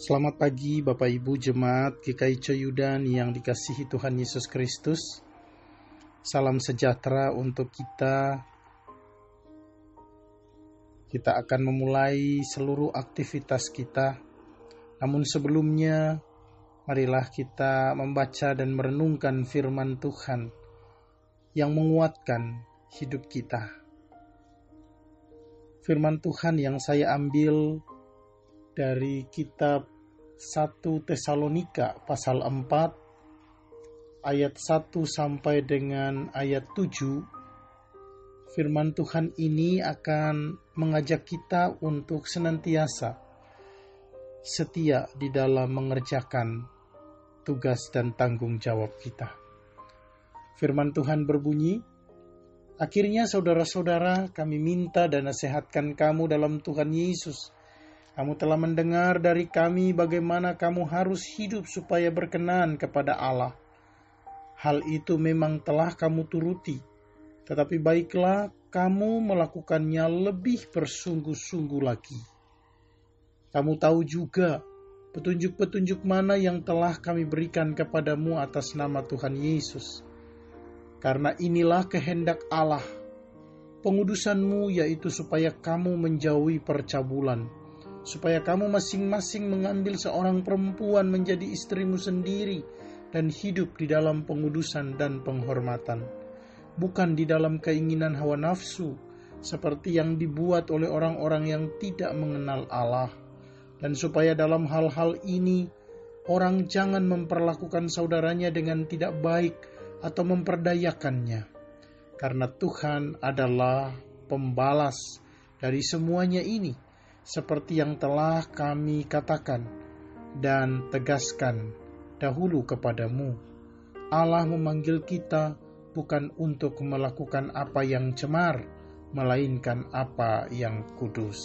Selamat pagi Bapak Ibu Jemaat GKI Coyudan yang dikasihi Tuhan Yesus Kristus. Salam sejahtera untuk kita. Kita akan memulai seluruh aktivitas kita. Namun sebelumnya, marilah kita membaca dan merenungkan firman Tuhan yang menguatkan hidup kita. Firman Tuhan yang saya ambil dari kitab 1 Tesalonika pasal 4 ayat 1 sampai dengan ayat 7 firman Tuhan ini akan mengajak kita untuk senantiasa setia di dalam mengerjakan tugas dan tanggung jawab kita. Firman Tuhan berbunyi, Akhirnya saudara-saudara kami minta dan nasihatkan kamu dalam Tuhan Yesus kamu telah mendengar dari kami bagaimana kamu harus hidup supaya berkenan kepada Allah. Hal itu memang telah kamu turuti, tetapi baiklah kamu melakukannya lebih bersungguh-sungguh lagi. Kamu tahu juga petunjuk-petunjuk mana yang telah kami berikan kepadamu atas nama Tuhan Yesus. Karena inilah kehendak Allah, pengudusanmu yaitu supaya kamu menjauhi percabulan supaya kamu masing-masing mengambil seorang perempuan menjadi istrimu sendiri dan hidup di dalam pengudusan dan penghormatan, bukan di dalam keinginan hawa nafsu, seperti yang dibuat oleh orang-orang yang tidak mengenal Allah, dan supaya dalam hal-hal ini orang jangan memperlakukan saudaranya dengan tidak baik atau memperdayakannya, karena Tuhan adalah pembalas dari semuanya ini seperti yang telah kami katakan dan tegaskan dahulu kepadamu. Allah memanggil kita bukan untuk melakukan apa yang cemar, melainkan apa yang kudus.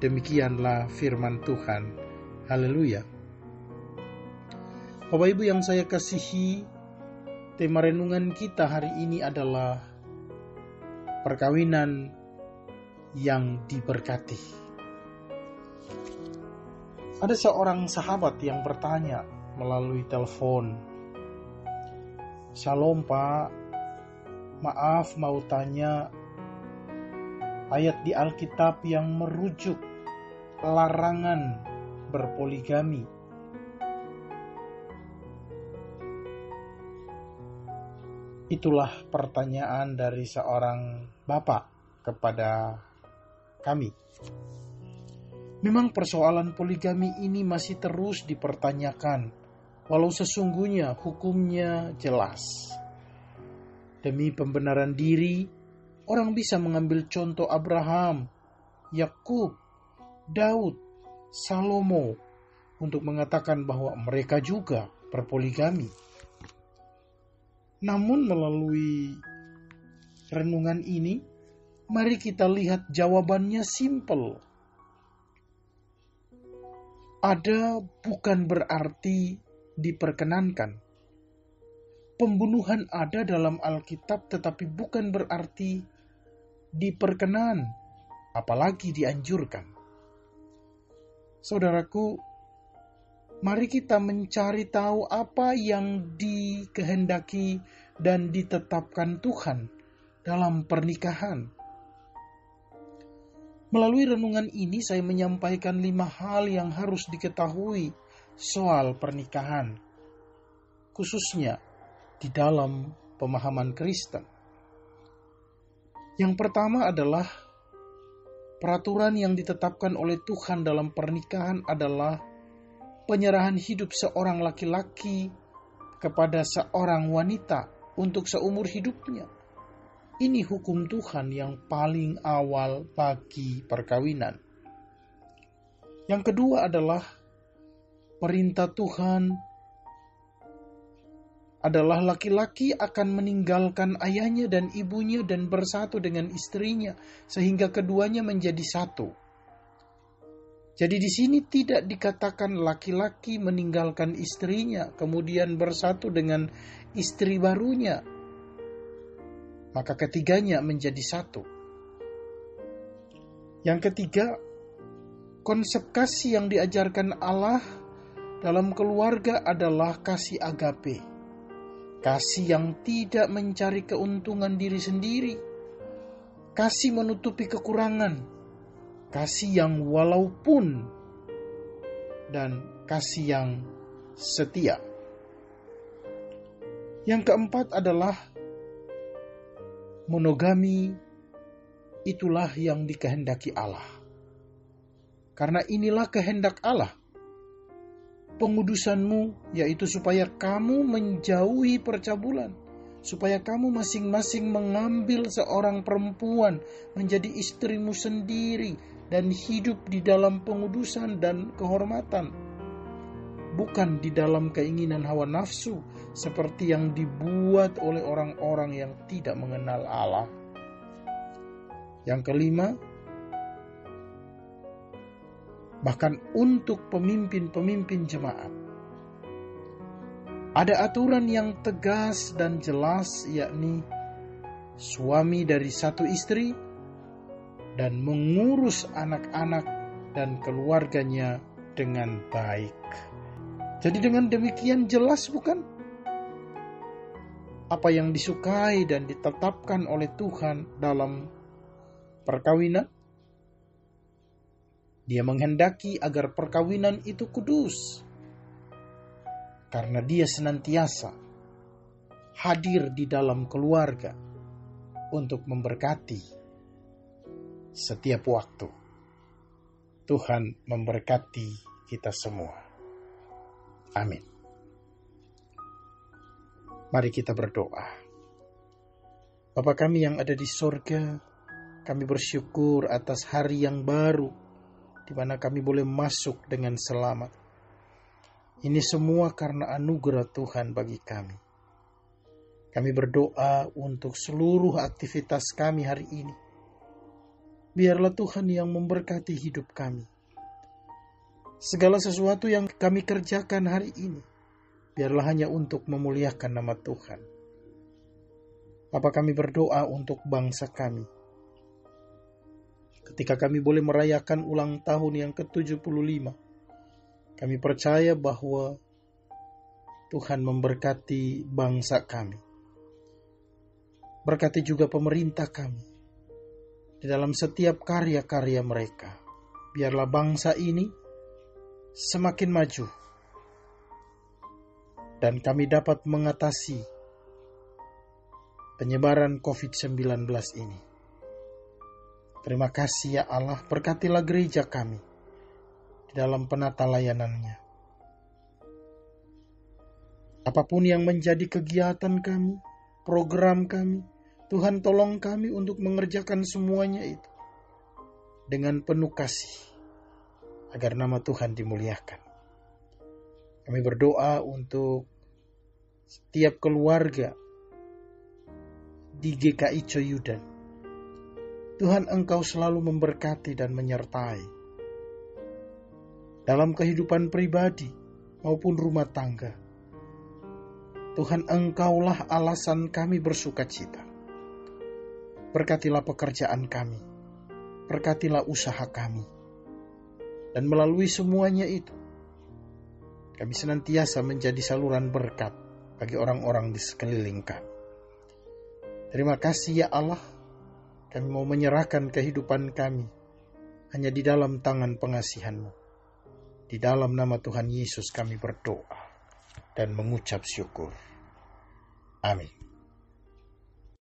Demikianlah firman Tuhan. Haleluya. Bapak Ibu yang saya kasihi, tema renungan kita hari ini adalah perkawinan yang diberkati. Ada seorang sahabat yang bertanya melalui telepon. Shalom Pak, maaf mau tanya ayat di Alkitab yang merujuk larangan berpoligami. Itulah pertanyaan dari seorang bapak kepada kami. Memang persoalan poligami ini masih terus dipertanyakan, walau sesungguhnya hukumnya jelas. Demi pembenaran diri, orang bisa mengambil contoh Abraham, Yakub, Daud, Salomo untuk mengatakan bahwa mereka juga berpoligami. Namun melalui renungan ini, mari kita lihat jawabannya simple ada bukan berarti diperkenankan. Pembunuhan ada dalam Alkitab tetapi bukan berarti diperkenan, apalagi dianjurkan. Saudaraku, mari kita mencari tahu apa yang dikehendaki dan ditetapkan Tuhan dalam pernikahan Melalui renungan ini saya menyampaikan lima hal yang harus diketahui soal pernikahan, khususnya di dalam pemahaman Kristen. Yang pertama adalah peraturan yang ditetapkan oleh Tuhan dalam pernikahan adalah penyerahan hidup seorang laki-laki kepada seorang wanita untuk seumur hidupnya. Ini hukum Tuhan yang paling awal bagi perkawinan. Yang kedua adalah perintah Tuhan adalah laki-laki akan meninggalkan ayahnya dan ibunya dan bersatu dengan istrinya sehingga keduanya menjadi satu. Jadi di sini tidak dikatakan laki-laki meninggalkan istrinya kemudian bersatu dengan istri barunya, maka ketiganya menjadi satu. Yang ketiga, konsep kasih yang diajarkan Allah dalam keluarga adalah kasih agape. Kasih yang tidak mencari keuntungan diri sendiri. Kasih menutupi kekurangan. Kasih yang walaupun dan kasih yang setia. Yang keempat adalah monogami itulah yang dikehendaki Allah. Karena inilah kehendak Allah. Pengudusanmu yaitu supaya kamu menjauhi percabulan, supaya kamu masing-masing mengambil seorang perempuan menjadi istrimu sendiri dan hidup di dalam pengudusan dan kehormatan. Bukan di dalam keinginan hawa nafsu seperti yang dibuat oleh orang-orang yang tidak mengenal Allah. Yang kelima, bahkan untuk pemimpin-pemimpin jemaat. Ada aturan yang tegas dan jelas, yakni suami dari satu istri dan mengurus anak-anak dan keluarganya dengan baik. Jadi, dengan demikian jelas, bukan? Apa yang disukai dan ditetapkan oleh Tuhan dalam perkawinan dia menghendaki agar perkawinan itu kudus, karena dia senantiasa hadir di dalam keluarga untuk memberkati setiap waktu. Tuhan memberkati kita semua. Amin. Mari kita berdoa. Bapa kami yang ada di sorga, kami bersyukur atas hari yang baru di mana kami boleh masuk dengan selamat. Ini semua karena anugerah Tuhan bagi kami. Kami berdoa untuk seluruh aktivitas kami hari ini. Biarlah Tuhan yang memberkati hidup kami. Segala sesuatu yang kami kerjakan hari ini, biarlah hanya untuk memuliakan nama Tuhan. Apa kami berdoa untuk bangsa kami, ketika kami boleh merayakan ulang tahun yang ke-75. Kami percaya bahwa Tuhan memberkati bangsa kami. Berkati juga pemerintah kami di dalam setiap karya-karya mereka. Biarlah bangsa ini semakin maju dan kami dapat mengatasi penyebaran COVID-19 ini. Terima kasih ya Allah, berkatilah gereja kami di dalam penata layanannya. Apa pun yang menjadi kegiatan kami, program kami, Tuhan tolong kami untuk mengerjakan semuanya itu dengan penuh kasih agar nama Tuhan dimuliakan. Kami berdoa untuk setiap keluarga di GKI Coyudan Tuhan Engkau selalu memberkati dan menyertai. Dalam kehidupan pribadi maupun rumah tangga, Tuhan Engkaulah alasan kami bersuka cita. Berkatilah pekerjaan kami, berkatilah usaha kami, dan melalui semuanya itu, kami senantiasa menjadi saluran berkat bagi orang-orang di sekeliling kami. Terima kasih ya Allah kami mau menyerahkan kehidupan kami hanya di dalam tangan pengasihanmu. Di dalam nama Tuhan Yesus kami berdoa dan mengucap syukur. Amin.